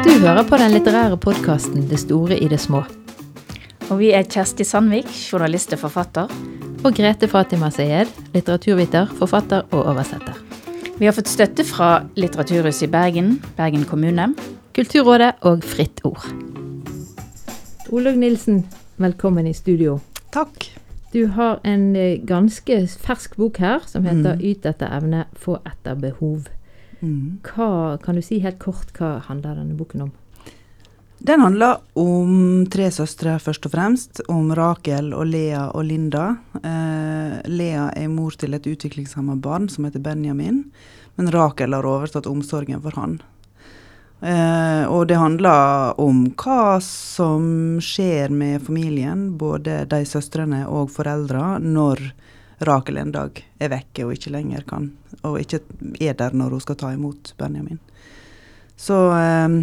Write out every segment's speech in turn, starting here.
Du hører på den litterære podkasten Det store i det små. Og vi er Kjersti Sandvik, journalist og forfatter. Og Grete Fatima Sayed, litteraturviter, forfatter og oversetter. Vi har fått støtte fra Litteraturhuset i Bergen, Bergen kommune. Kulturrådet og Fritt Ord. Olaug Nilsen, velkommen i studio. Takk. Du har en eh, ganske fersk bok her som heter 'Yt etter evne, få etter behov'. Hva, kan du si helt kort hva handler denne boken om? Den handler om tre søstre, først og fremst. Om Rakel og Lea og Linda. Eh, Lea er mor til et utviklingshemma barn som heter Benjamin. Men Rakel har overtatt omsorgen for han. Eh, og det handler om hva som skjer med familien, både de søstrene og foreldra, når Rakel en dag er vekke og ikke lenger kan, og ikke er der når hun skal ta imot Benjamin. Så eh,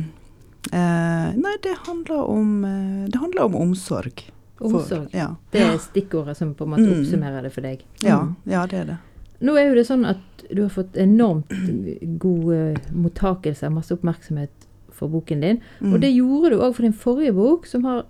eh, Nei, det handler om, eh, det handler om omsorg. For- Omsorg. ja. Det er stikkordet som på en måte Mm. oppsummerer det for deg. Ja, Mm. ja, det er det. Nå er jo det sånn at du har fått enormt god eh, mottakelse, masse oppmerksomhet for boken din. Mm. Og det gjorde du òg for din forrige bok, som har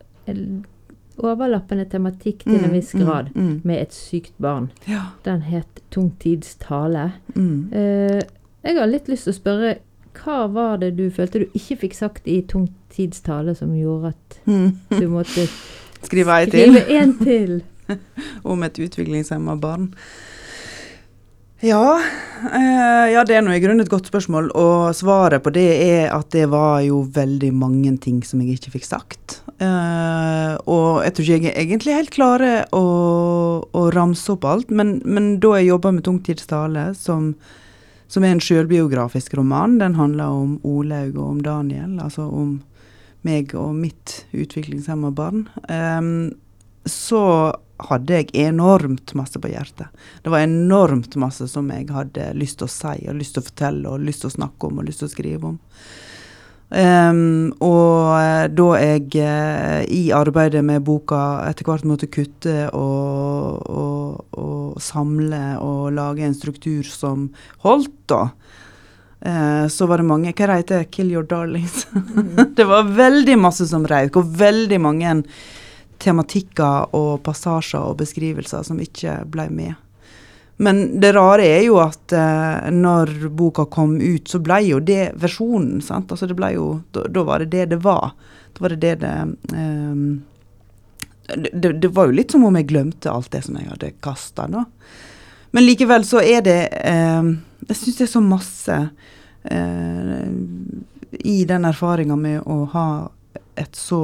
overlappende tematikk til en Mm, viss mm, grad, mm. med et sykt barn. Ja. Den het 'Tung tids tale'. Mm. Eh, jeg har litt lyst til å spørre, hva var det du følte du ikke fikk sagt i 'Tung tids tale', som gjorde at Mm. du måtte Skrive til skrive en til? om et utviklingshemma barn. Ja, eh, ja, det er nå i grunnen et godt spørsmål. Og svaret på det er at det var jo veldig mange ting som jeg ikke fikk sagt. Eh, og jeg tror ikke jeg egentlig helt klarer å, å ramse opp alt, men, men da jeg jobba med Tungtidstale, som, som er en sjølbiografisk roman, den handler om Olaug og om Daniel, altså om meg og mitt utviklingshemma barn, eh, så hadde jeg enormt masse på hjertet. Det var enormt masse som jeg hadde lyst til å si, og lyst til å fortelle, og lyst til å snakke om, og lyst til å skrive om. Um, og eh, da jeg uh, i arbeidet med boka etter hvert måtte kutte og, og, og samle og lage en struktur som holdt, da, uh, så var det mange Hva heter det? 'Kill your darlings'? det var veldig masse som røyk, og veldig mange tematikker og passasjer og beskrivelser som ikke ble med. Men det rare er jo at eh, når boka kom ut, så ble jo det versjonen. sant? Altså det ble jo, Da, da var det det det var. Da var det det det eh, det, det, var jo litt som om jeg glemte alt det som jeg hadde kasta, da. Men likevel så er det eh, Jeg syns det er så masse eh, i den erfaringa med å ha et så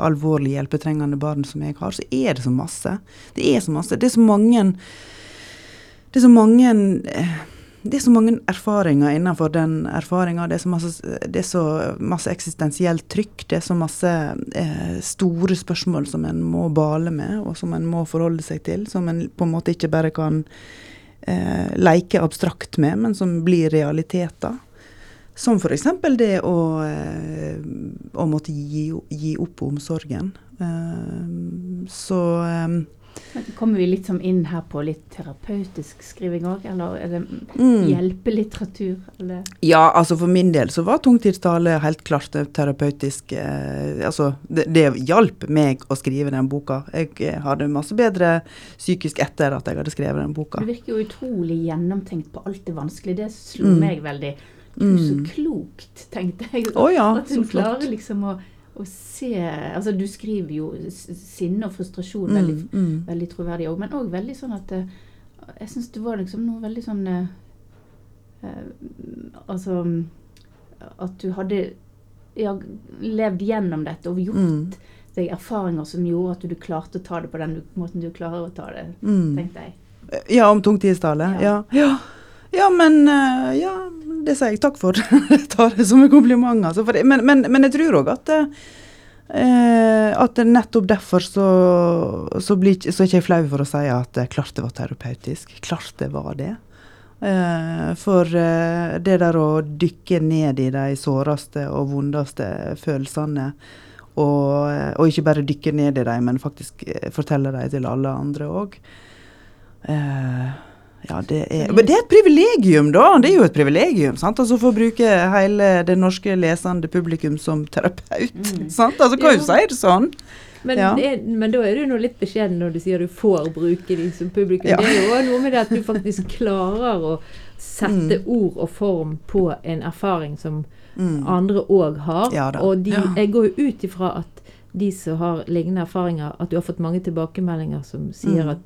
alvorlig hjelpetrengende barn som jeg har, så er det så masse. Det er så masse. Det er så mange Det er så mange eh, det er så mange erfaringer innenfor den erfaringa. Det, det er så masse eksistensielt trykk. Det er så masse eh, store spørsmål som en må bale med, og som en må forholde seg til. Som en på en måte ikke bare kan eh, leke abstrakt med, men som blir realiteter. Som f.eks. det å, eh, å måtte gi, gi opp omsorgen. Eh, så eh, Kommer vi litt sånn inn her på litt terapeutisk skriving òg, eller er det mm. hjelpelitteratur? Eller? Ja, altså for min del så var tungtidstale helt klart terapeutisk eh, Altså, det, det hjalp meg å skrive den boka. Jeg hadde masse bedre psykisk etter at jeg hadde skrevet den boka. Du virker jo utrolig gjennomtenkt på alt det vanskelige. Det slo Mm. meg veldig. Gud, så Mm. klokt, tenkte jeg. Oh, ja, At hun klarer liksom å, å se Altså, du skriver jo sinne og frustrasjon Mm, veldig, mm. veldig troverdig òg, men òg veldig sånn at eh, Jeg syns det var liksom noe veldig sånn eh, eh, Altså At du hadde ja, levd gjennom dette og gjort Mm. deg erfaringer som gjorde at du klarte å ta det på den måten du klarer å ta det, Mm. tenkte jeg. Ja, om tungtidstale? Ja. ja. Ja, men eh, Ja, det sier jeg takk for. Jeg tar det som en kompliment. Altså, men, men, men jeg tror òg at eh, at nettopp derfor så, så, blir, så er ikke jeg flau for å si at eh, klart det var terapeutisk. Klart det var det. Eh, for eh, det der å dykke ned i de såreste og vondeste følelsene, og, og ikke bare dykke ned i dem, men faktisk fortelle dem til alle andre òg. Eh, Ja, det er, men det er et privilegium, da. Det er jo et privilegium. sant? Altså For å bruke hele det norske lesende publikum som terapeut. Mm. sant? Altså Kan jo si det sånn. Men, Ja. er- men da er du nå litt beskjeden når du sier du får bruke de som publikum. Ja. Det er jo noe med det at du faktisk klarer å sette ord og form på en erfaring som Mm. andre òg har. Ja og de, jeg går jo ut ifra at de som har lignende erfaringer, at du har fått mange tilbakemeldinger som sier Mm. at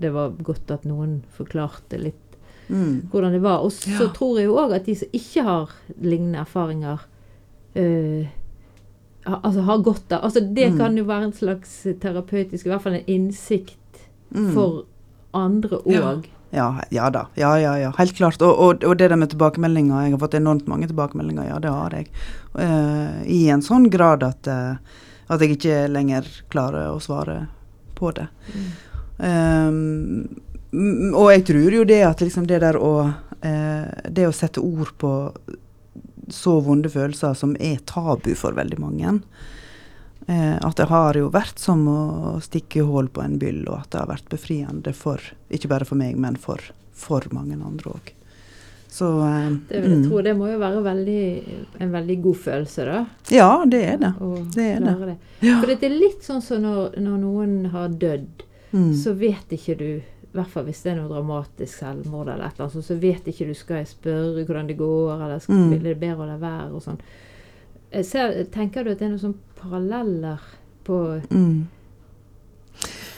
det var godt at noen forklarte litt Mm. hvordan det var. Og så Ja. tror jeg jo òg at de som ikke har lignende erfaringer, øh, altså har godt av Altså det Mm. kan jo være en slags terapeutisk, i hvert fall en innsikt Mm. for andre Ja. òg. Ja, ja da. Ja, ja, ja. Helt klart. Og, og, og det der med tilbakemeldinger Jeg har fått enormt mange tilbakemeldinger, ja, det har jeg. Uh, I en sånn grad at, uh, at jeg ikke lenger klarer å svare på det. Um, og jeg tror jo det at liksom det der å eh, Det å sette ord på så vonde følelser som er tabu for veldig mange, eh, at det har jo vært som å stikke hull på en byll, og at det har vært befriende for Ikke bare for meg, men for, for mange andre òg. Så eh, Det jeg mm. tro. Det må jo være veldig, en veldig god følelse, da. Ja, det er det. Det er det. det. Ja. For det er litt sånn som når, når noen har dødd, Mm. så vet ikke du i hvert fall hvis det er noe dramatisk selvmord, eller et eller annet, så vet ikke du skal jeg spørre hvordan det går, eller skal, Mm. vil det bedre å la være, og sånn. Ser, tenker du at det er noen sånne paralleller på Mm.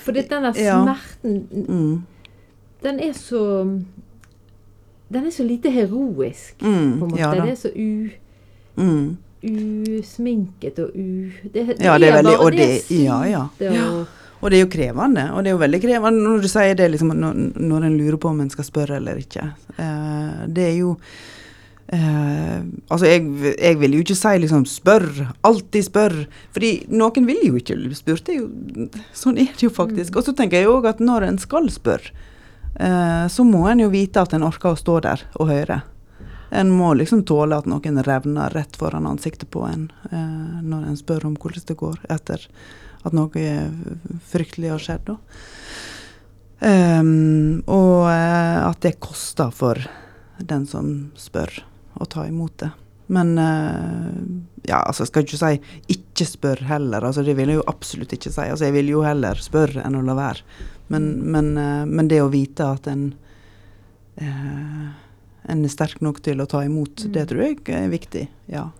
For den der Ja. smerten, Mm. den er så Den er så lite heroisk, Mm. på en måte. Ja det er så u, Mm. usminket og u... Det, Ja, det er veldig- bare og det det- ja, ja. slitet og Og det er jo krevende. Og det er jo veldig krevende når du sier det liksom, når, når en lurer på om en skal spørre eller ikke. Uh, det er jo Uh, Altså, jeg, jeg vil jo ikke si liksom spør, alltid spør. Fordi noen vil jo ikke bli spurt. Det jo, sånn er det jo faktisk. Og så tenker jeg òg at når en skal spørre, uh, så må en jo vite at en orker å stå der og høre. En må liksom tåle at noen revner rett foran ansiktet på en uh, når en spør om hvordan det går etter at noe fryktelig har skjedd. Ehm, og eh, at det koster for den som spør, å ta imot det. Men uh, ja, altså jeg skal ikke si ikke spør heller. altså Det vil jeg jo absolutt ikke si. altså Jeg vil jo heller spørre enn å la være. Men, men, uh, men det å vite at en uh, en er sterk nok til å ta imot, Mm. det tror jeg er viktig. Ja.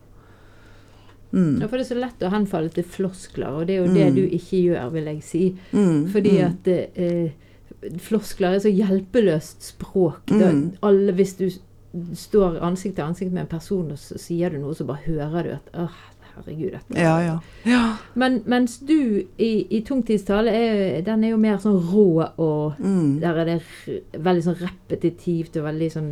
Mm. Ja, for det er så lett å henfalle til floskler, og det er jo det Mm. du ikke gjør, vil jeg si. Mm. Fordi mm. at eh, floskler er så hjelpeløst språk. Mm. alle, hvis du står ansikt til ansikt med en person, og så sier du noe, så bare hører du at åh, herregud. Dette. Ja, ja. ja. Men mens du i, i tungtidstale, er, den er jo mer sånn rå, og Mm. der er det veldig sånn repetitivt og veldig sånn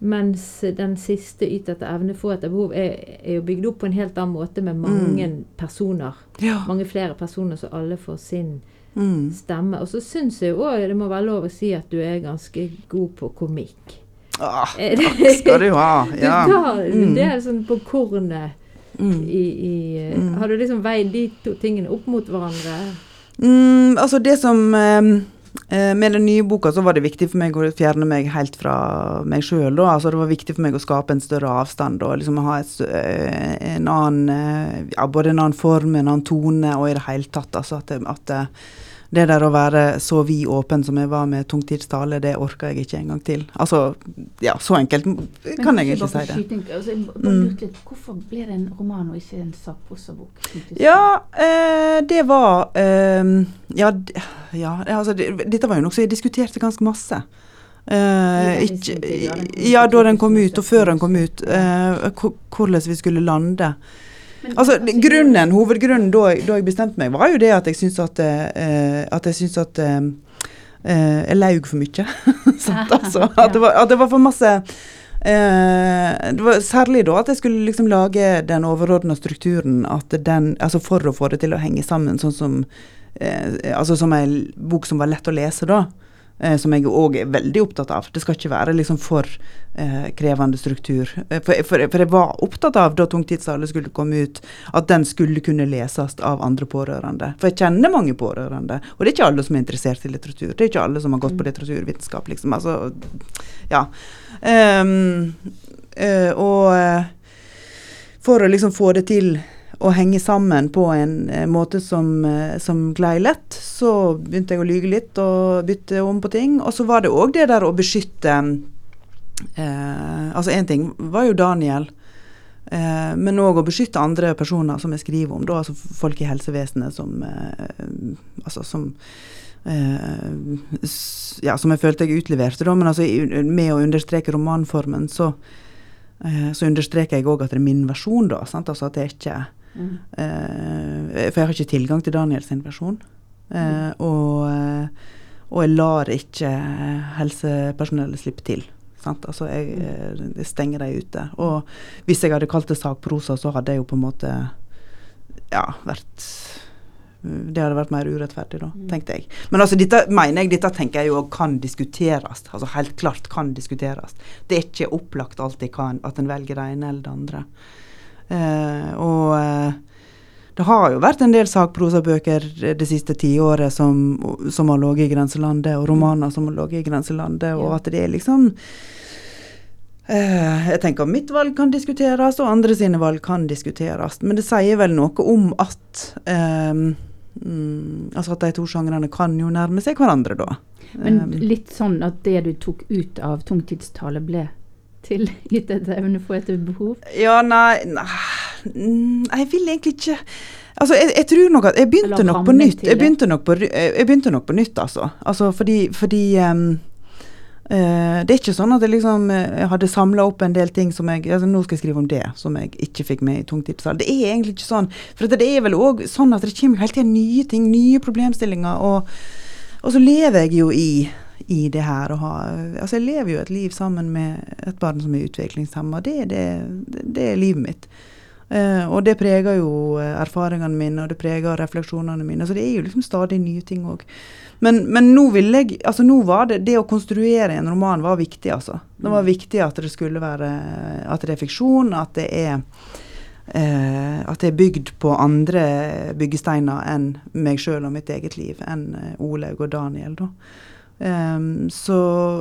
mens den siste yt etter evne, få etter behov, er, er jo bygd opp på en helt annen måte med mange personer. ja. Mange flere personer, så alle får sin Mm. stemme. Og så syns jeg òg det må være lov å si at du er ganske god på komikk. Ah, Er takk skal du ha. Du tar Mm. det er sånn på kornet Mm. i, i eh, Mm. Har du liksom veid de to tingene opp mot hverandre? Mm, altså det som eh, eh, Med den nye boka så var det viktig for meg å fjerne meg helt fra meg sjøl. Altså det var viktig for meg å skape en større avstand og liksom ha et, eh, en annen eh, ja, Både en annen form, en annen tone og i det hele tatt. Altså at, at det, der å være så vid åpen som jeg var med tungtidstale, det orka jeg ikke engang til. Altså, ja, så enkelt kan jeg ikke si det. Altså, Mm. litt, Hvorfor ble det en roman og ikke en sakprosabok? Ja, eh, det var eh, Ja, ja det- altså, det, dette var jo noe som jeg diskuterte ganske masse. Eh, ikke, ja, ut ja, da den kom ut, og før den kom ut. eh, hvordan vi skulle lande. Altså, grunnen, Hovedgrunnen da, da jeg bestemte meg, var jo det at jeg syns at, eh, at jeg syns at eh, eh, jeg laug for mye. Sant, altså. At det, var, at det var for masse eh, det var Særlig da at jeg skulle liksom lage den overordna strukturen den, altså for å få det til å henge sammen, sånn som eh, altså som ei bok som var lett å lese, da. Eh, som jeg òg er veldig opptatt av. Det skal ikke være liksom for eh, krevende struktur. Eh, for, for, for, jeg var opptatt av da Tungtidsale skulle komme ut, at den skulle kunne leses av andre pårørende. For jeg kjenner mange pårørende, og det er ikke alle som er interessert i litteratur. Det er ikke alle som har gått på mm. litteraturvitenskap, liksom. Altså, ja. Um, uh, og for å liksom få det til å henge sammen på en eh, måte som, eh, som glei lett. Så begynte jeg å lyge litt og bytte om på ting. Og så var det òg det der å beskytte eh, Altså én ting var jo Daniel. Eh, men òg å beskytte andre personer som jeg skriver om. Da, altså folk i helsevesenet som eh, Altså som eh, ja, som jeg følte jeg utleverte, da. Men altså, med å understreke romanformen, så, så understreker jeg òg at det er min versjon, da. Sant? Altså at det er ikke Mm. Uh, for jeg har ikke tilgang til Daniels versjon. Uh, mm. og, uh, og, jeg lar ikke helsepersonellet slippe til. Altså jeg, mm. jeg, stenger dem ute. Og hvis jeg hadde kalt det sakprosa, så hadde jeg jo på en måte ja, vært det hadde vært mer urettferdig, da, mm. tenkte jeg. Men altså, dette mener jeg, dette tenker jeg jo kan diskuteres. Altså helt klart kan diskuteres. Det er ikke opplagt alltid kan, at en velger det ene eller det andre. Eh, og eh, det har jo vært en del sakprosabøker det siste tiåret som, som har ligget i grenselandet, og romaner som har ligget i grenselandet, og at det er liksom eh, jeg tenker mitt valg kan diskuteres, og andre sine valg kan diskuteres. Men det sier vel noe om at um, altså at de to sjangrene kan jo nærme seg hverandre, da. Men litt sånn at det du tok ut av tungtidstale ble til gitt et evne for et behov? Ja, nei, nei Jeg vil egentlig ikke Altså, jeg, jeg tror nok at Jeg begynte nok på nytt. Jeg begynte nok på, jeg begynte nok på nytt, altså. altså fordi, fordi um, uh, Det er ikke sånn at jeg liksom eh, jeg hadde samla opp en del ting som jeg altså Nå skal jeg skrive om det som jeg ikke fikk med i tungtidstall. Det er egentlig ikke sånn. For det er vel òg sånn at det kommer hele tida nye ting, nye problemstillinger. Og, og så lever jeg jo i i det her. å ha, altså jeg lever jo et liv sammen med et barn som er utviklingshemma. Det, det, det, er livet mitt. Uh, og det preger jo eh, erfaringene mine, og det preger refleksjonene mine. Så det er jo liksom stadig nye ting òg. Men, men, nå vil jeg altså nå var det det å konstruere en roman var viktig, altså. Det var mm. viktig at det skulle være At det er fiksjon, at det er uh, at det er bygd på andre byggesteiner enn meg sjøl og mitt eget liv. Enn Olaug og Daniel, da. Um, så,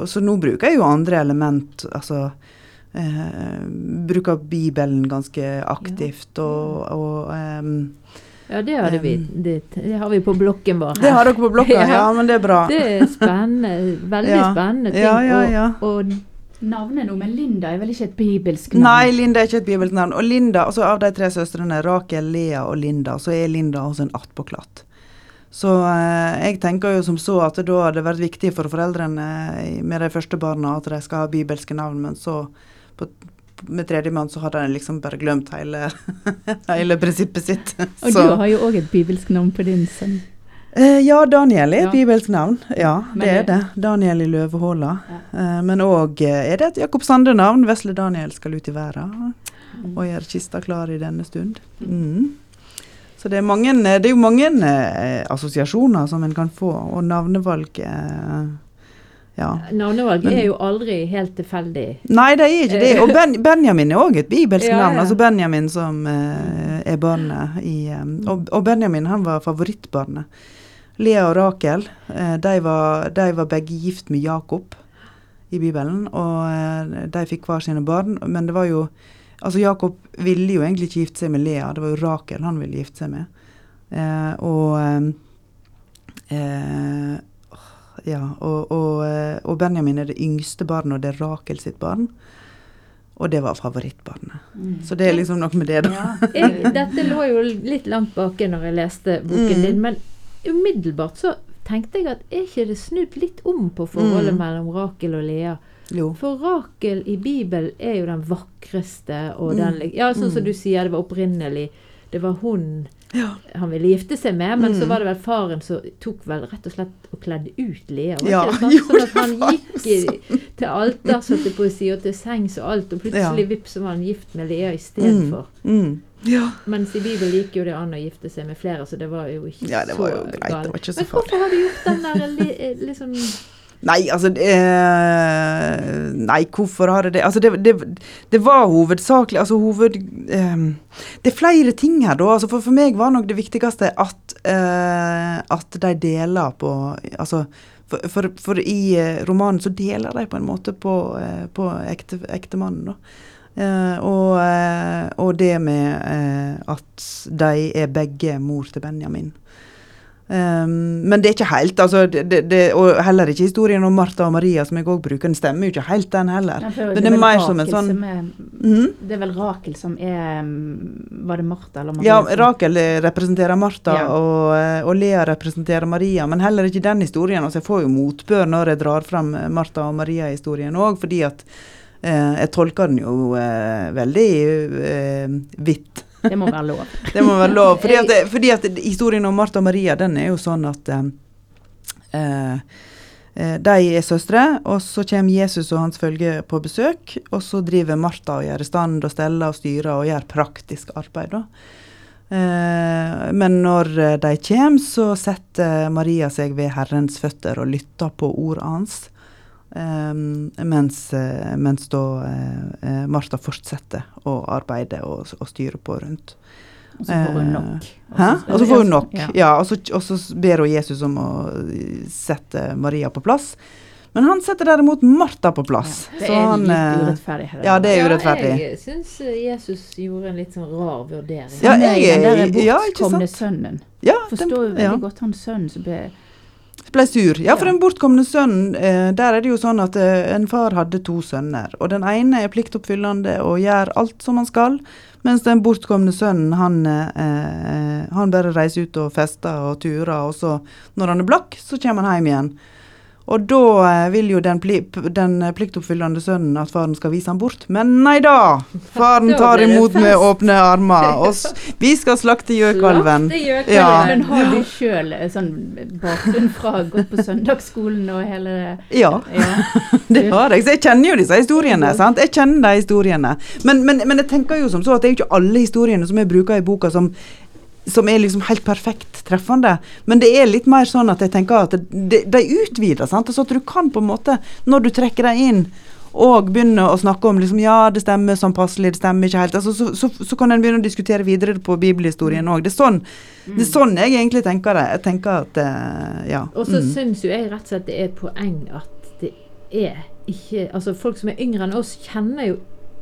så, nå bruker jeg jo andre element. Altså uh, bruker Bibelen ganske aktivt og, og um, ja, det, hadde vi, det, det, har vi på blokken vår. Her. Det har dere på blokken, ja. ja. men det er bra. Det er spennende. Veldig ja. spennende ting. Ja, ja, ja. Og, og Navnet nå, men Linda er vel ikke et bibelsk navn? Nei, Linda er ikke et bibelsk navn. Og Linda, altså av de tre søstrene, Rakel, Lea og Linda, så er Linda også en attpåklatt. Så eh, jeg tenker jo som så at da hadde det vært viktig for foreldrene med de første barna at de skal ha bibelske navn, men så på, med tredjemann så hadde de liksom bare glemt hele, hele prinsippet sitt. Og du har jo òg et bibelsk navn på din sønn. Eh, ja, Daniel er et ja. bibelsk navn. Ja, det er det. Daniel i løvehåla. Ja. Eh, men òg eh, er det et Jakob Sande-navn. Vesle Daniel skal ut i verden mm. og gjøre kista klar i denne stund. Mm. Så det er, mange, det er jo mange eh, assosiasjoner som en kan få, og navnevalg eh, ja. Navnevalg er jo aldri helt tilfeldig. Nei, det er ikke det. Og ben, Benjamin er òg et bibelsk ja, navn. Ja. Altså Benjamin som eh, er barnet i eh, og, og, Benjamin han var favorittbarnet. Lea og Rakel eh, de, var, de, var, begge gift med Jakob i Bibelen, og eh, de fikk hver sine barn. Men det var jo Altså Jakob ville jo egentlig ikke gifte seg med Lea, det var jo Rakel han ville gifte seg med. Eh, og eh, eh ja, og, og, eh, og, Benjamin er det yngste barnet, og det er Rakel sitt barn. Og det var favorittbarnet. Mm. Så det er liksom noe med det, da. Ja. Jeg, dette lå jo litt langt baki når jeg leste boken mm. din, men umiddelbart så tenkte jeg at er ikke det snudd litt om på forholdet mm. mellom Rakel og Lea? Jo. For Rakel i Bibelen er jo den vakreste og den mm. Ja, sånn som mm. du sier, det var opprinnelig. Det var hun ja. han ville gifte seg med, men mm. så var det vel faren som tok vel rett og slett og kledde ut Lea. Ja, sånn? sånn at han gikk i, til alter, satte på å si, og til sengs og alt, og plutselig ja. vips så var han gift med Lea istedenfor. Mm. Mm. Ja. Mens i Bibelen gikk jo det an å gifte seg med flere, så det var jo ikke ja, det var jo greit, galt. Så Men hvorfor har du gjort den der liksom Nei, altså eh, Nei, hvorfor har jeg det? Altså, det, det, det var hovedsakelig Altså, hoved... Eh, det er flere ting her, da. Altså, for, for meg var nok det viktigste at, eh, at de deler på Altså, for, for, for, i eh, romanen så deler de på en måte på, eh, på ekte, ektemannen, da. Uh, og, og, det med uh, at de er begge mor til Benjamin. Um, men det er ikke helt altså, det, det, Og heller ikke historien om Martha og Maria, som jeg òg bruker. Den stemmer jo ikke helt, den heller. Ja, men det er, mer som en sånn er, mm? Det er vel Rakel som er mm, Var det Martha eller Maria? Ja, Rakel representerer Martha, ja. og, eh, og, Lea representerer Maria. Men heller ikke den historien. Altså, jeg får jo motbør når jeg drar frem Martha og Maria-historien òg, fordi at eh, jeg tolker den jo eh, veldig eh, vidt. Det må være lov. det må være lov. Fordi at, fordi at, historien om Martha og Maria den er jo sånn at eh, eh, eh, de er søstre, og så kommer Jesus og hans følge på besøk. Og så driver Martha og gjør stand og steller og styrer og gjør praktisk arbeid. da. Eh, men når de kommer, så setter Maria seg ved Herrens føtter og lytter på ordet hans. Um, mens, uh, mens, da uh, Martha fortsetter å arbeide og, og styre på rundt. Og så får hun nok. Hæ? Og så får hun nok, ja. ja og, så, og, så, ber hun Jesus om å sette Maria på plass. Men han setter derimot Martha på plass. Ja, det er han, litt urettferdig. Her, ja, det er urettferdig. Ja, jeg syns Jesus gjorde en litt sånn rar vurdering. Ja, jeg, den der bortkomne sønnen. Ja, Forstår jo veldig godt han sønnen som ble ble sur. Ja, for den bortkomne sønnen, eh, der er det jo sånn at eh, en far hadde to sønner. Og den ene er pliktoppfyllende og gjør alt som han skal, mens den bortkomne sønnen, han, eh, han bare reiser ut og fester og turer, og så, når han er blakk, så kommer han hjem igjen. Og da eh, vil jo den, pli, den, pliktoppfyllende sønnen at faren skal vise ham bort. Men nei da! Faren tar imot med åpne armer. Og vi skal slakte gjøkalven. Ja. Men har du sjøl eh, sånn bakgrunn fra gått på søndagsskolen og hele Ja, ja. det har jeg. Så jeg kjenner jo disse historiene. sant? Jeg kjenner de historiene. Men, men, men jeg tenker jo som så at det er jo ikke alle historiene som jeg bruker i boka som som er liksom helt perfekt treffende. Men det er litt mer sånn at jeg tenker at de, de utvider. sant? så at du kan på en måte, når du trekker deg inn og begynner å snakke om liksom, ja, det stemmer sånn passelig, det stemmer ikke helt, altså, så, så, så, kan en begynne å diskutere videre på bibelhistorien òg. Det, sånn, det, er sånn jeg egentlig tenker det. Jeg tenker at, uh, ja. Og så mm. syns jo jeg rett og slett det er et poeng at det er ikke Altså folk som er yngre enn oss, kjenner jo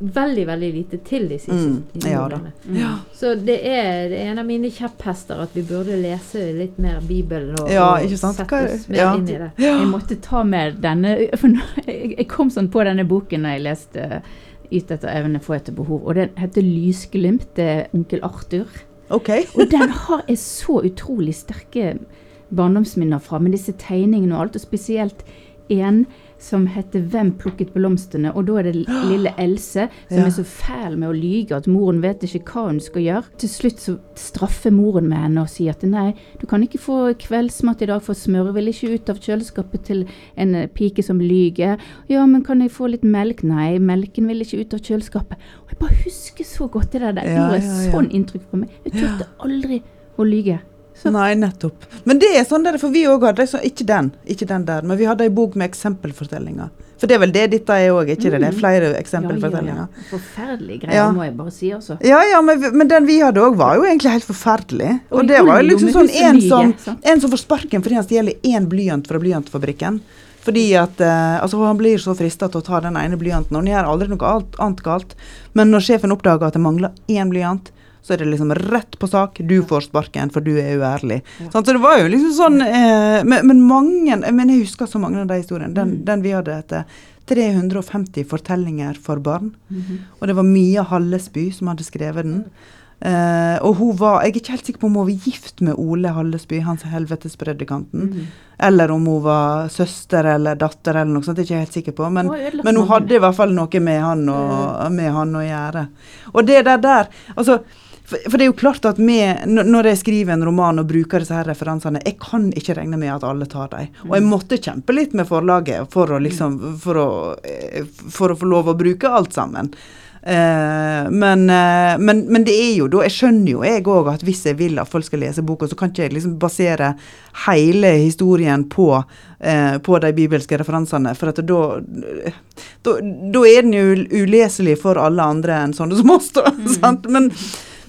veldig veldig lite til de siste mm. Ja, ja. Så det er, det er, en av mine kjepphester at vi burde lese litt mer Bibelen og, ja, og settes mer inn i det. Jeg måtte ta med denne For jeg kom sånn på denne boken da jeg leste 'Yt etter evne, få etter behov', og den heter 'Lysglimt'. Det er onkel Arthur. Okay. og den har jeg så utrolig sterke barndomsminner fra, med disse tegningene og alt, og spesielt én som heter 'Hvem plukket blomstene?' Og da er det lille Else som ja. er så fæl med å lyge at moren vet ikke hva hun skal gjøre. Til slutt så straffer moren med henne og sier at nei, du kan ikke få kveldsmat i dag, for smøret vil ikke ut av kjøleskapet til en eh, pike som lyger. Ja, men kan jeg få litt melk? Nei, melken vil ikke ut av kjøleskapet. Og jeg bare husker så godt det der. Det gjorde ja, ja, sånn inntrykk på meg. Jeg turte aldri å lyge. Nei, nettopp. Men det er sånn der, for vi òg hadde Ikke den, ikke den der, men vi hadde ei bok med eksempelfortellinger. For det er vel det dette er òg, ikke mm. det? Det er flere eksempelfortellinger. Ja, ja, ja. Forferdelige greier, må jeg bare si også. Ja, ja, men, men den vi hadde òg, var jo egentlig helt forferdelig. Og, det var jo liksom sånn en som, en som får sparken fordi han stjeler én blyant fra blyantfabrikken. Fordi at eh, altså Han blir så frista til å ta den ene blyanten, og han gjør aldri noe annet galt. Men når sjefen oppdager at det mangler én blyant, så er det liksom rett på sak. Du får sparken, for du er uærlig. Ja. Så det var jo liksom sånn eh, men, men, mange Men jeg husker så mange av de historiene. Den, mm. den vi hadde etter 350 fortellinger for barn. Mm -hmm. Og det var Mia Hallesby som hadde skrevet den. Uh, og hun var Jeg er ikke helt sikker på om hun var gift med Ole Hallesby, hans helvetespredikanten. Mm. Eller om hun var søster eller datter eller noe sånt. Det er ikke helt sikker på. Men, men hun hadde i hvert fall noe med han, og, med han å gjøre. Og det der der Altså for, det er jo klart at med, når jeg skriver en roman og bruker disse her referansene, jeg kan ikke regne med at alle tar dem. Og jeg mm. måtte kjempe litt med forlaget for å, liksom, for å, eh, for å få lov å bruke alt sammen. Uh, men, uh, men, men, det er jo da Jeg skjønner jo jeg òg at hvis jeg vil at folk skal lese boka, så kan ikke jeg liksom basere hele historien på, uh, på de bibelske referansene. For at da, da, da er den jo uleselig for alle andre enn sånne som oss, da. Mm. Men,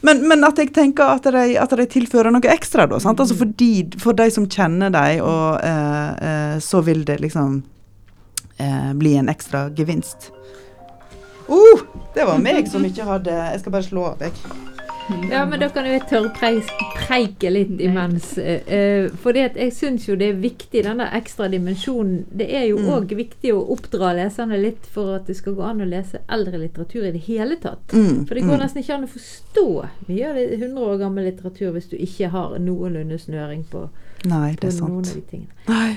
men, men, at jeg tenker at de, at de tilfører noe ekstra, da. Sant? Altså fordi, for de som kjenner dem, og så vil det liksom bli en ekstra gevinst. Uh, det var meg som ikke hadde Jeg skal bare slå av, jeg. Ja, men da kan jo jeg tørrpreike litt imens. Uh, fordi at jeg syns jo det er viktig, denne ekstra dimensjonen. Det er jo òg mm. viktig å oppdra leserne litt for at det skal gå an å lese eldre litteratur i det hele tatt. Mm. For det går mm. nesten ikke an å forstå mye av det 100 år gammel litteratur hvis du ikke har noenlunde snøring på, Nei, det sant. noen av de tingene. Nei.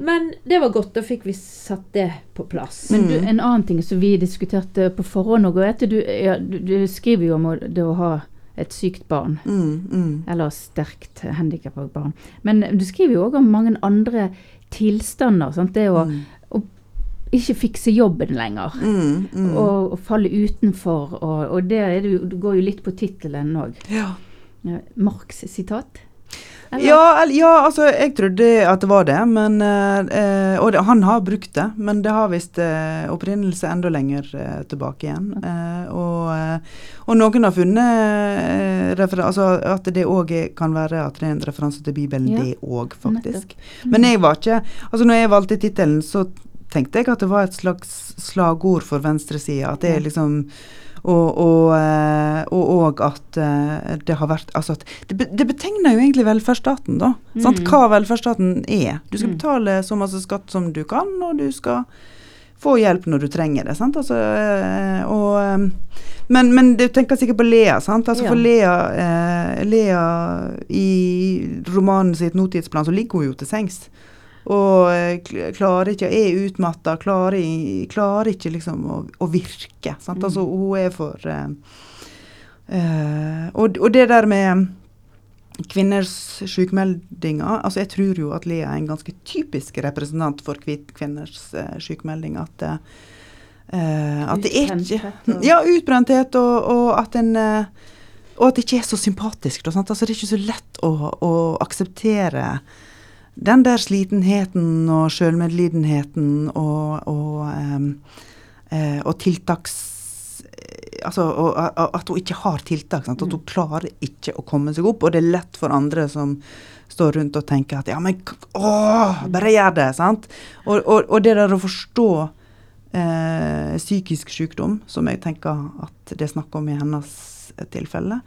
Men det var godt, da fikk vi satt det på plass. Men du, en annen ting som vi diskuterte på forhånd òg, du, ja, du, du, skriver jo om det å ha et sykt barn. Mm, mm. Eller sterkt handikappa barn. Men du skriver jo òg om mange andre tilstander. Sant? Det å, mm. å ikke fikse jobben lenger. Mm, mm. Og, og, falle utenfor. Og, og det, det, går jo litt på tittelen òg. Ja. Marx sitat. Ja, ja, altså jeg trodde at det var det, men eh, Og det, han har brukt det, men det har visst eh, opprinnelse enda lenger eh, tilbake igjen. Eh, og, eh, og, noen har funnet eh, altså at det òg kan være at det er en referanse til Bibelen, ja. det òg, faktisk. Mm. Men jeg var ikke Altså når jeg valgte tittelen, så tenkte jeg at det var et slags slagord for venstresida. At det er liksom og, og, eh, at eh, det har vært altså det, det, betegner jo egentlig velferdsstaten, da. Mm. Hva velferdsstaten er. Du skal mm. betale så masse skatt som du kan, og du skal få hjelp når du trenger det. sant? Altså, eh, og, men, men, du tenker sikkert på Lea. sant? Altså ja. For Lea, eh, Lea i romanen sitt 'Nåtidsplan' så ligger hun jo til sengs. Og eh, klarer ikke, er utmatta, klarer, klarer, ikke liksom å, å virke. Sant? Altså, mm. hun er for uh, uh, og, og, det der med kvinners sykemeldinger altså Jeg tror jo at Lea er en ganske typisk representant for kvinners uh, sykemelding. At, at det er ikke Ja, utbrenthet, og, og at en og at det ikke er så sympatisk. Da, altså, det er ikke så lett å, å akseptere den der slitenheten og sjølmedlidenheten og, og, uh, og tiltaks... Altså og, at hun ikke har tiltak. Sant? At hun mm. klarer ikke å komme seg opp. Og det er lett for andre som står rundt og tenker at ja, men å, bare gjør det. sant? Og, og, og det der å forstå eh, psykisk sykdom, som jeg tenker at det er snakk om i hennes tilfelle,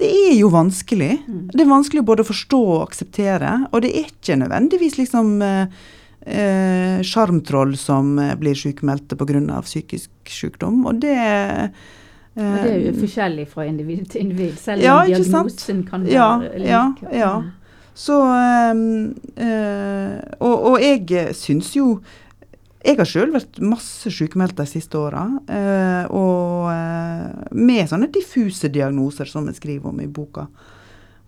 det er jo vanskelig. Mm. Det er vanskelig både å forstå og akseptere. Og det er ikke nødvendigvis liksom sjarmtroll eh, som eh, blir sykemeldte pga. psykisk sykdom. Og det eh, og det er jo forskjellig fra individ til individ, selv om ja, diagnosen kan være ja, lik. Ja, ja. Så, eh, og, og jeg syns jo jeg har sjøl vært masse sykemeldt de siste åra, eh, og eh, med sånne diffuse diagnoser som jeg skriver om i boka.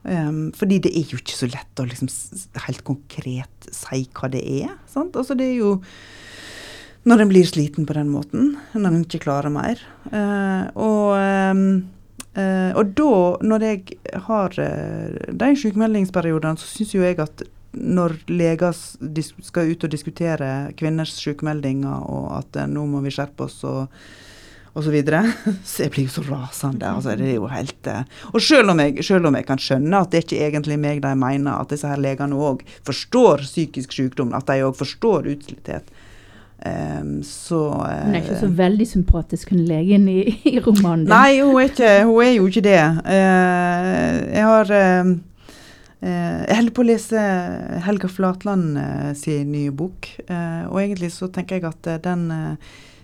Um, fordi det er jo ikke så lett å liksom helt konkret si hva det er. Sant? Altså det er jo når en blir sliten på den måten, når en ikke klarer mer. Uh, og, uh, og da, når jeg har de sykemeldingsperiodene, så syns jo jeg at når leger skal ut og diskutere kvinners sykemeldinger, og at eh, nå må vi skjerpe oss og og så, videre. så jeg blir jo så rasende. altså det er jo helt... Eh, og selv om, jeg, selv om jeg kan skjønne at det er ikke egentlig meg de mener, at disse her legene òg forstår psykisk sykdom, at de òg forstår utslitthet, um, så uh, Hun er ikke så veldig sympatisk, hun legen i, i romanen din. Nei, hun er, ikke, hun er jo ikke det. Uh, jeg har uh, jeg holder på å lese Helga Flatland eh, sin nye bok, eh, og egentlig så tenker jeg at den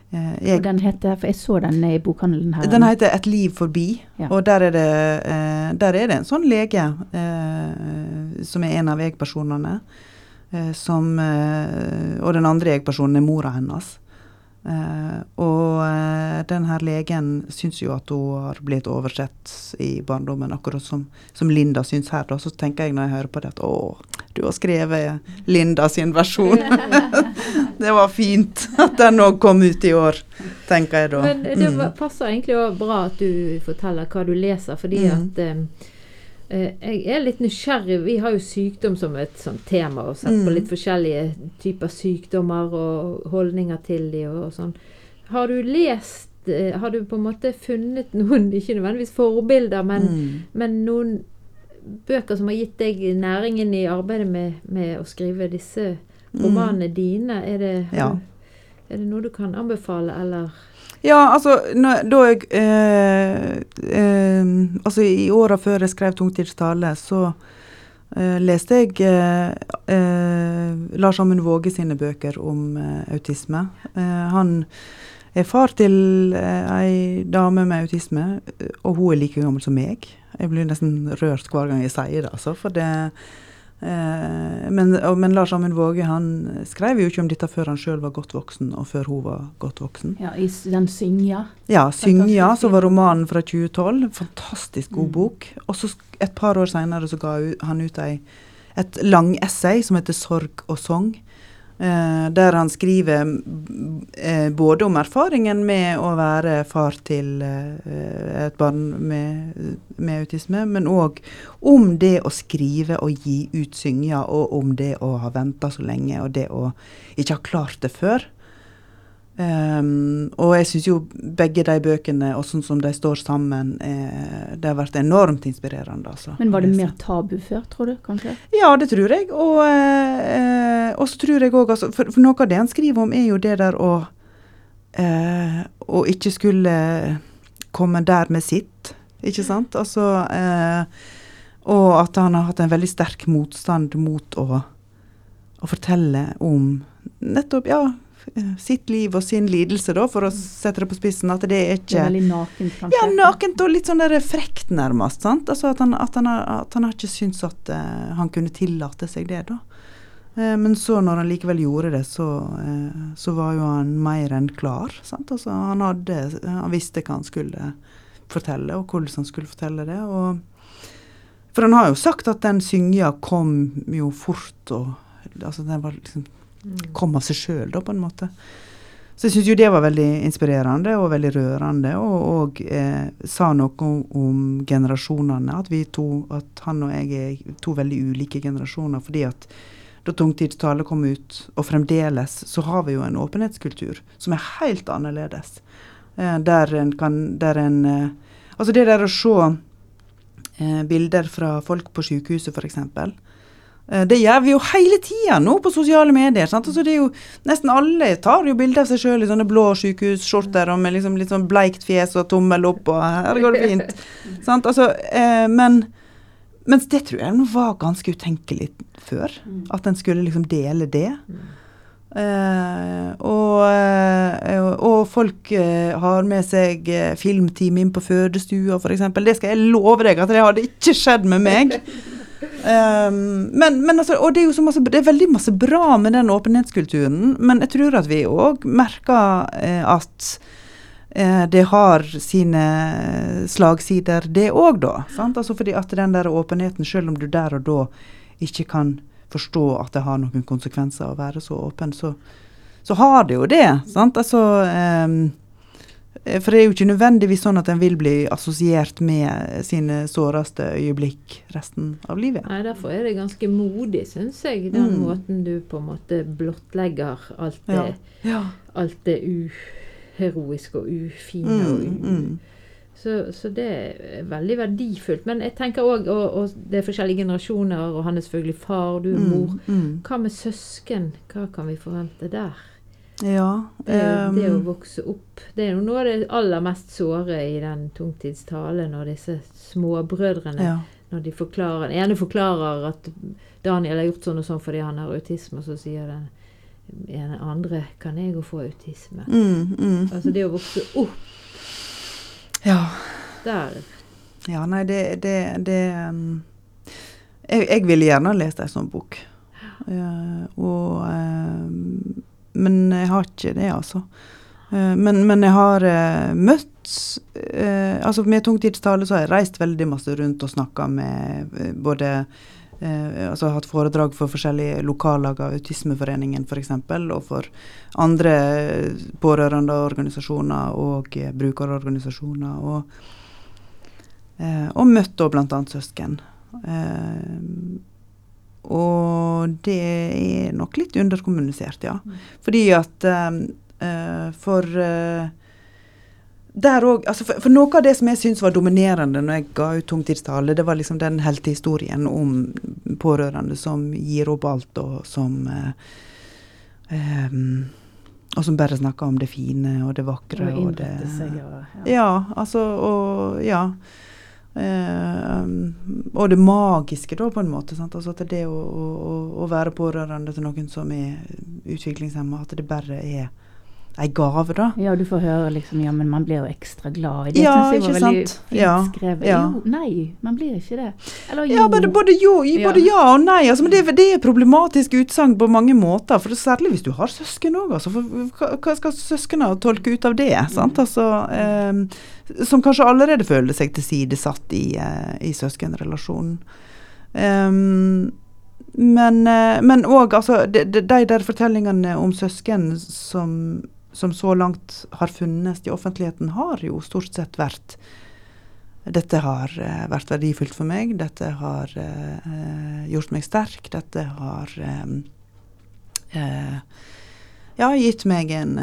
jeg, den heter, for jeg så den i bokhandelen her. Den heter 'Et liv forbi'. Ja. Og der er, det, der er, det, en sånn lege eh, som er en av jeg-personene. Eh, eh, og den andre jeg-personen er mora hennes. Uh, og uh, den her legen syns jo at hun har blitt oversett i barndommen, akkurat som, som Linda syns her. Da. Så tenker jeg når jeg hører på det at å, du har skrevet Linda sin versjon. det var fint at den òg kom ut i år, tenker jeg da. Men det mm. passer egentlig òg bra at du forteller hva du leser, fordi mm. at um, jeg er litt nysgjerrig. Vi har jo sykdom som et sånt tema, og sett på mm. litt forskjellige typer sykdommer og holdninger til de og, og sånn. Har du lest Har du på en måte funnet noen, ikke nødvendigvis forbilder, men, mm. men noen bøker som har gitt deg næringen i arbeidet med, med å skrive disse mm. romanene mm. dine? Er det, ja. er det, noe du kan anbefale, eller? Ja, altså da jeg eh, eh, Altså i åra før jeg skrev 'Tungtidstale', så eh, leste jeg eh, eh, Lars Amund Våge sine bøker om eh, autisme. han er far til ei dame med autisme, og hun er like gammel som meg. Jeg blir nesten rørt hver gang jeg sier det, altså. For det men, men, Lars Amund Våge han skrev jo ikke om dette før han sjøl var godt voksen, og før hun var godt voksen. Ja, i den 'Syngja'? Ja, 'Syngja', som var romanen fra 2012. Fantastisk god mm. bok. Og så et par år seinere så ga han ut ei, et langessay som heter 'Sorg og sang'. Eh, der han skriver eh, både om erfaringen med å være far til eh, et barn med, med autisme, men òg om det å skrive og gi ut synger, og om det å ha venta så lenge, og det å ikke ha klart det før. Um, og jeg syns jo begge de bøkene, og sånn som de står sammen, eh, det har vært enormt inspirerende. Altså. Men var det mer tabu før, tror du? kanskje? Ja, det tror jeg. Og, eh, så tror jeg òg altså, for, for, noe av det han skriver om, er jo det der å eh, Å ikke skulle komme der med sitt, ikke sant? Altså eh, Og at han har hatt en veldig sterk motstand mot å, å fortelle om nettopp, ja sitt liv og sin lidelse, da, for å sette det på spissen. At det er ikke Det er veldig nakent, kanskje? Ja, nakent og litt sånn der frekt, nærmest. sant? Altså At han, at han, har, at han har ikke syntes at uh, han kunne tillate seg det, da. Uh, men så, når han likevel gjorde det, så, uh, så var jo han mer enn klar. sant? Altså Han hadde, han visste hva han skulle fortelle, og hvordan han skulle fortelle det. og for han har jo sagt at den synga kom jo fort, og altså den var liksom kom av seg sjøl, da, på en måte. Så jeg syns jo det var veldig inspirerende og veldig rørende, og, og eh, sa noe om, om, generasjonene. At vi to, at han og jeg er to veldig ulike generasjoner. fordi at da Tungtidstale kom ut, og fremdeles, så har vi jo en åpenhetskultur som er helt annerledes. Eh, der en kan der en, eh, Altså det der å se eh, bilder fra folk på sykehuset, f.eks. Eh, det gjør vi jo hele tida nå på sosiale medier. Altså det jo, nesten alle tar jo bilde av seg sjøl i sånne blå sykehusskjorter og med liksom litt sånn bleikt fjes og tommel opp, og her går det fint. altså, eh, men mens det tror jeg var ganske utenkelig før. Mm. At en skulle liksom dele det. Eh, og, eh, og, folk eh, har med seg filmteam inn på fødestua, f.eks. Det skal jeg love deg at det hadde ikke skjedd med meg. Um, men, men altså, og det er jo masse, det er veldig masse bra med den åpenhetskulturen, men jeg tror at vi òg merker eh, at eh, det har sine slagsider, det òg, da. Sant? Altså fordi at den der åpenheten, selv om du der og da ikke kan forstå at det har noen konsekvenser å være så åpen, så, så har det jo det. Sant? Altså um, for det er jo ikke nødvendigvis sånn at en vil bli assosiert med sine såreste øyeblikk resten av livet. Nei, Derfor er det ganske modig, syns jeg, den mm. måten du på en måte blottlegger alt det, ja. Ja. Alt det uheroiske og ufine. Mm, og u mm. så, så, det er veldig verdifullt. Men jeg tenker òg, og, og, det er forskjellige generasjoner, og han er selvfølgelig far, du er mm, mor. Mm. Hva med søsken? Hva kan vi forvente der? Ja, det, det, å vokse opp. Det er jo noe av det aller mest såre i den tungtidstalen, når disse småbrødrene ja. når de forklarer, Den ene forklarer at Daniel har gjort sånn og sånn fordi han har autisme, og så sier den ene andre Kan jeg òg få autisme? Mm, mm. Altså det å vokse opp Ja. Der. Ja, nei, det, det, det um, jeg, jeg, ville gjerne lest ei sånn bok. Uh, og um, men jeg har ikke det, altså. Eh, men, men jeg har uh, møtt uh, altså Med tungtidstale så har jeg reist veldig masse rundt og snakka med både eh, altså hatt foredrag for forskjellige lokallag av Autismeforeningen f.eks., og for andre pårørendeorganisasjoner og eh, brukerorganisasjoner. Og, eh, og møtt da bl.a. søsken. Eh, og det er nok litt underkommunisert, ja. Mm. Fordi at uh, For for der òg altså for, for, noe av det som jeg syns var dominerende når jeg ga ut tungtidstale, det var liksom den heltehistorien om pårørende som gir opp alt, og som uh, um, Og som bare snakker om det fine og det vakre. Og, og det seg, ja. ja, altså Og ja. Uh, og det magiske, da, på en måte. Altså at det å, å, å være pårørende til noen som er utviklingshemma, at det bare er ei gave, da. Ja, du får høre liksom Ja, men man blir jo ekstra glad i det. Ja, ikke sant. Ja, ja. Jo, nei, man blir ikke det. Eller jo. Ja, både, både, jo, både ja. og nei. Altså, men det, det er problematisk utsagn på mange måter. For Særlig hvis du har søsken òg. Altså, hva, hva skal søsknene tolke ut av det? Sant? Mm. Altså, eh, som kanskje allerede føler seg tilsidesatt i, eh, i søskenrelasjonen. Um, men òg altså, de, de, der fortellingene om søsken som som så langt har funnes i offentligheten, har jo stort sett vært dette har uh, vært verdifullt for meg. Dette har uh, gjort meg sterk. Dette har um, uh, ja, gitt meg en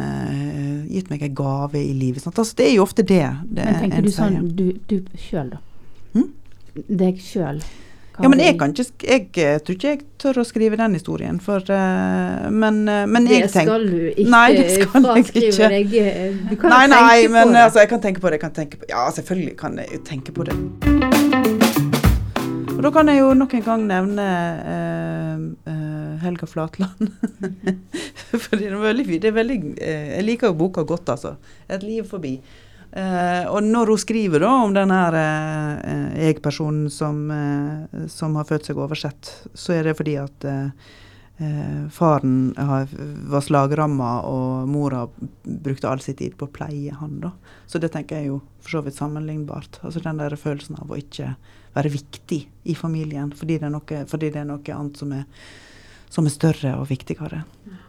gitt meg en gave i livet. Altså, det er jo ofte det. det Men tenker du sånn du, du sjøl, da? Hmm? Deg sjøl? Ja, men jeg kan ikke Jeg eh, tror ikke jeg tør å skrive den historien, for uh, Men, uh, men jeg tenker Det skal du ikke nei, det skal jeg ikke. deg. Du kan nei, nei, tenke men, på det. Altså, jeg kan tenke på det. Jeg kan tenke på, ja, selvfølgelig kan jeg tenke på det. Og da kan jeg jo nok en gang nevne uh, Helga Flatland. for det er veldig, det er veldig Jeg liker jo boka godt, altså. 'Et liv forbi'. Uh, og når hun skriver da om denne uh, jeg-personen som, uh, som, har følt seg oversett, så er det fordi at faren har, var slagramma, og mora brukte all sin tid på å pleie han. da. Så det tenker jeg jo for så vidt sammenlignbart. Altså den der følelsen av å ikke være viktig i familien fordi det er noe, det er noe annet som er, som er større og viktigere. Ja.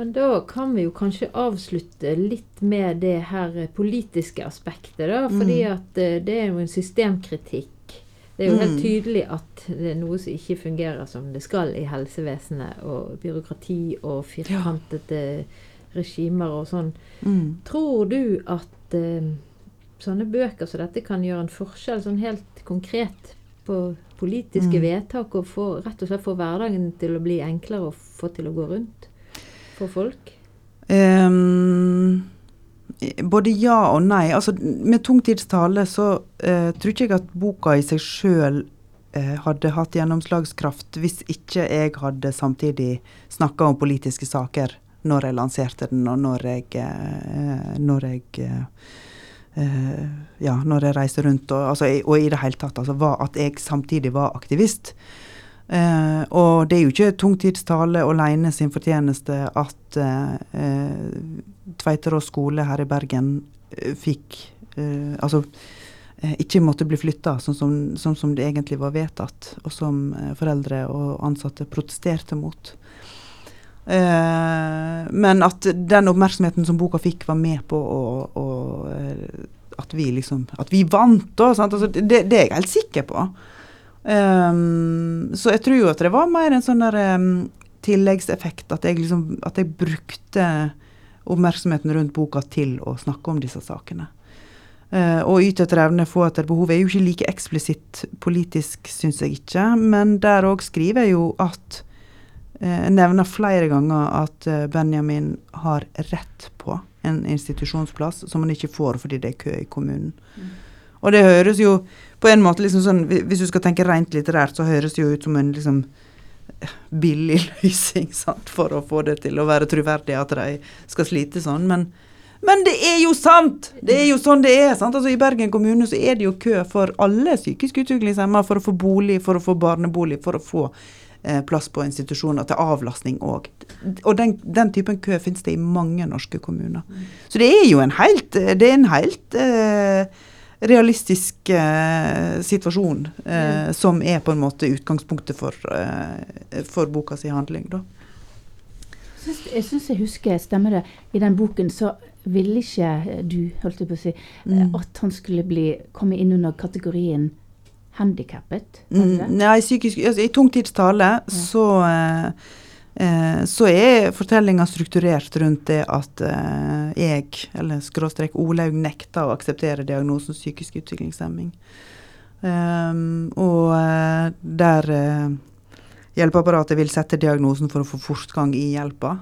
Men da kan vi jo kanskje avslutte litt med det her politiske aspektet, da. Fordi mm. at uh, det er jo en systemkritikk. Det er jo helt mm. tydelig at det er noe som ikke fungerer som det skal i helsevesenet. Og byråkrati og firkantete regimer og sånn. Mm. Tror du at uh, sånne bøker som dette kan gjøre en forskjell sånn helt konkret på politiske mm. vedtak, og få, rett og slett få hverdagen til å bli enklere og få til å gå rundt? For folk? Um, både ja og nei. Altså, med tungtidstale så uh, tror ikke jeg at boka i seg sjøl uh, hadde hatt gjennomslagskraft hvis ikke jeg hadde samtidig snakka om politiske saker når jeg lanserte den, og når jeg, uh, når jeg ja, når jeg reiser rundt, og, altså, og i det hele tatt. Altså, var, at jeg samtidig var aktivist. Eh, og det er jo ikke tungtidstale alene sin fortjeneste at eh, Tveiterås skole her i Bergen eh, fikk eh, Altså eh, ikke måtte bli flytta, sånn sånn som, det egentlig var vedtatt, og som eh, foreldre og ansatte protesterte mot. men at den oppmerksomheten som boka fikk, var med på å, å at vi liksom At vi vant, da. Altså, det, det, er jeg helt sikker på. Um, så jeg tror jo at det var mer en sånn der um, tilleggseffekt. At jeg, liksom, at jeg brukte oppmerksomheten rundt boka til å snakke om disse sakene. Uh, og yte etter evne, få etter behov er jo ikke like eksplisitt politisk, syns jeg ikke. Men der òg skriver jeg jo at uh, Jeg nevner flere ganger at uh, Benjamin har rett på en institusjonsplass som han ikke får fordi det er kø i kommunen. Mm. Og det høres jo på en måte liksom sånn Hvis du skal tenke rent litterært, så høres det jo ut som en liksom billig løsning sant, for å få det til å være troverdig at de skal slite sånn. Men, men, det er jo sant! Det er jo sånn det er. sant? Altså I Bergen kommune så er det jo kø for alle psykisk utviklingshemmede for å få bolig, for å få barnebolig, for å få eh, plass på institusjoner til avlastning òg. Og den, den, typen kø finnes det i mange norske kommuner. Så det er jo en helt, det er en helt eh, realistisk eh, situasjon eh, som er på en måte utgangspunktet for, eh, for boka si handling. da. Jeg syns jeg husker, stemmer det, i den boken så ville ikke du, holdt jeg på å si, mm. at han skulle bli, komme inn under kategorien handikappet? Mm, nei, psykisk, altså, i tungtidstale ja. så eh, Eh, så er fortellinga strukturert rundt det at eh, jeg, eller skråstrek Olaug, nekta å akseptere diagnosen psykisk utviklingshemming. Eh, og der uh, hjelpeapparatet vil sette diagnosen for å få fortgang i hjelpa.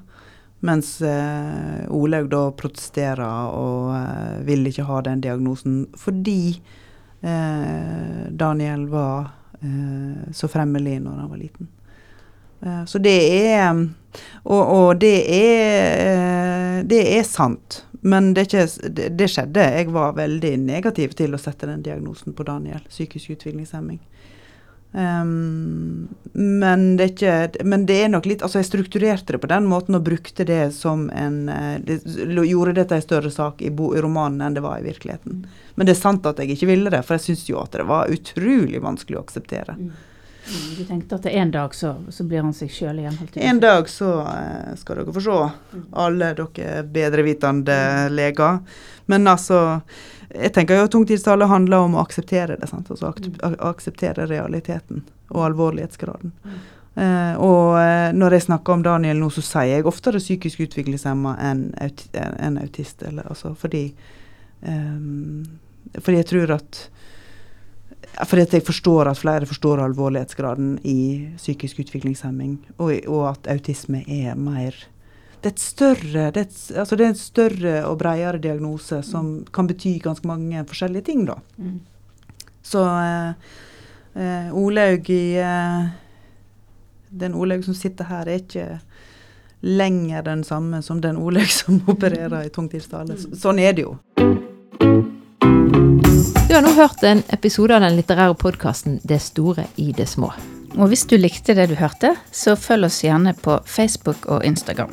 Mens uh, Olaug da protesterer og vil ikke ha den diagnosen fordi Daniel var så fremmelig når han var liten. Eh, så det er Og, og det er eh, Det er sant. Men det, ikke, det, skjedde. Jeg var veldig negativ til å sette den diagnosen på Daniel. Psykisk utviklingshemming. Um, men, det ikke, men det er nok litt Altså, jeg strukturerte det på den måten og brukte det som en eh, det, Gjorde dette en større sak i, bo, i, romanen enn det var i virkeligheten. Men det er sant at jeg ikke ville det, for jeg syns jo at det var utrolig vanskelig å akseptere. Mm. Mm, du tenkte at en dag så, så blir han seg sjøl igjen? En dag så uh, skal dere få se, mm. alle dere bedrevitende leger. Men altså, jeg tenker jo at tungtidstallet handler om å akseptere det. Sant? Altså ak mm. akseptere realiteten og alvorlighetsgraden. Uh, og uh, når jeg snakker om Daniel nå, så sier jeg oftere psykisk utviklingshemma enn aut en autist. Eller, altså, fordi, um, fordi jeg tror at fordi jeg forstår at flere forstår alvorlighetsgraden i psykisk utviklingshemming, og, og at autisme er mer det er, større, det, er et, altså det er, en større og bredere diagnose som kan bety ganske mange forskjellige ting, da. Mm. Så eh, eh, Olaug i eh, Den Olaug som sitter her, er ikke lenger den samme som den Olaug som opererer i tungtidstale. Sånn er det jo. Har nå hørt en episode av den litterære podkasten 'Det store i det små'. Og hvis du likte det du hørte, så følg oss gjerne på Facebook og Instagram.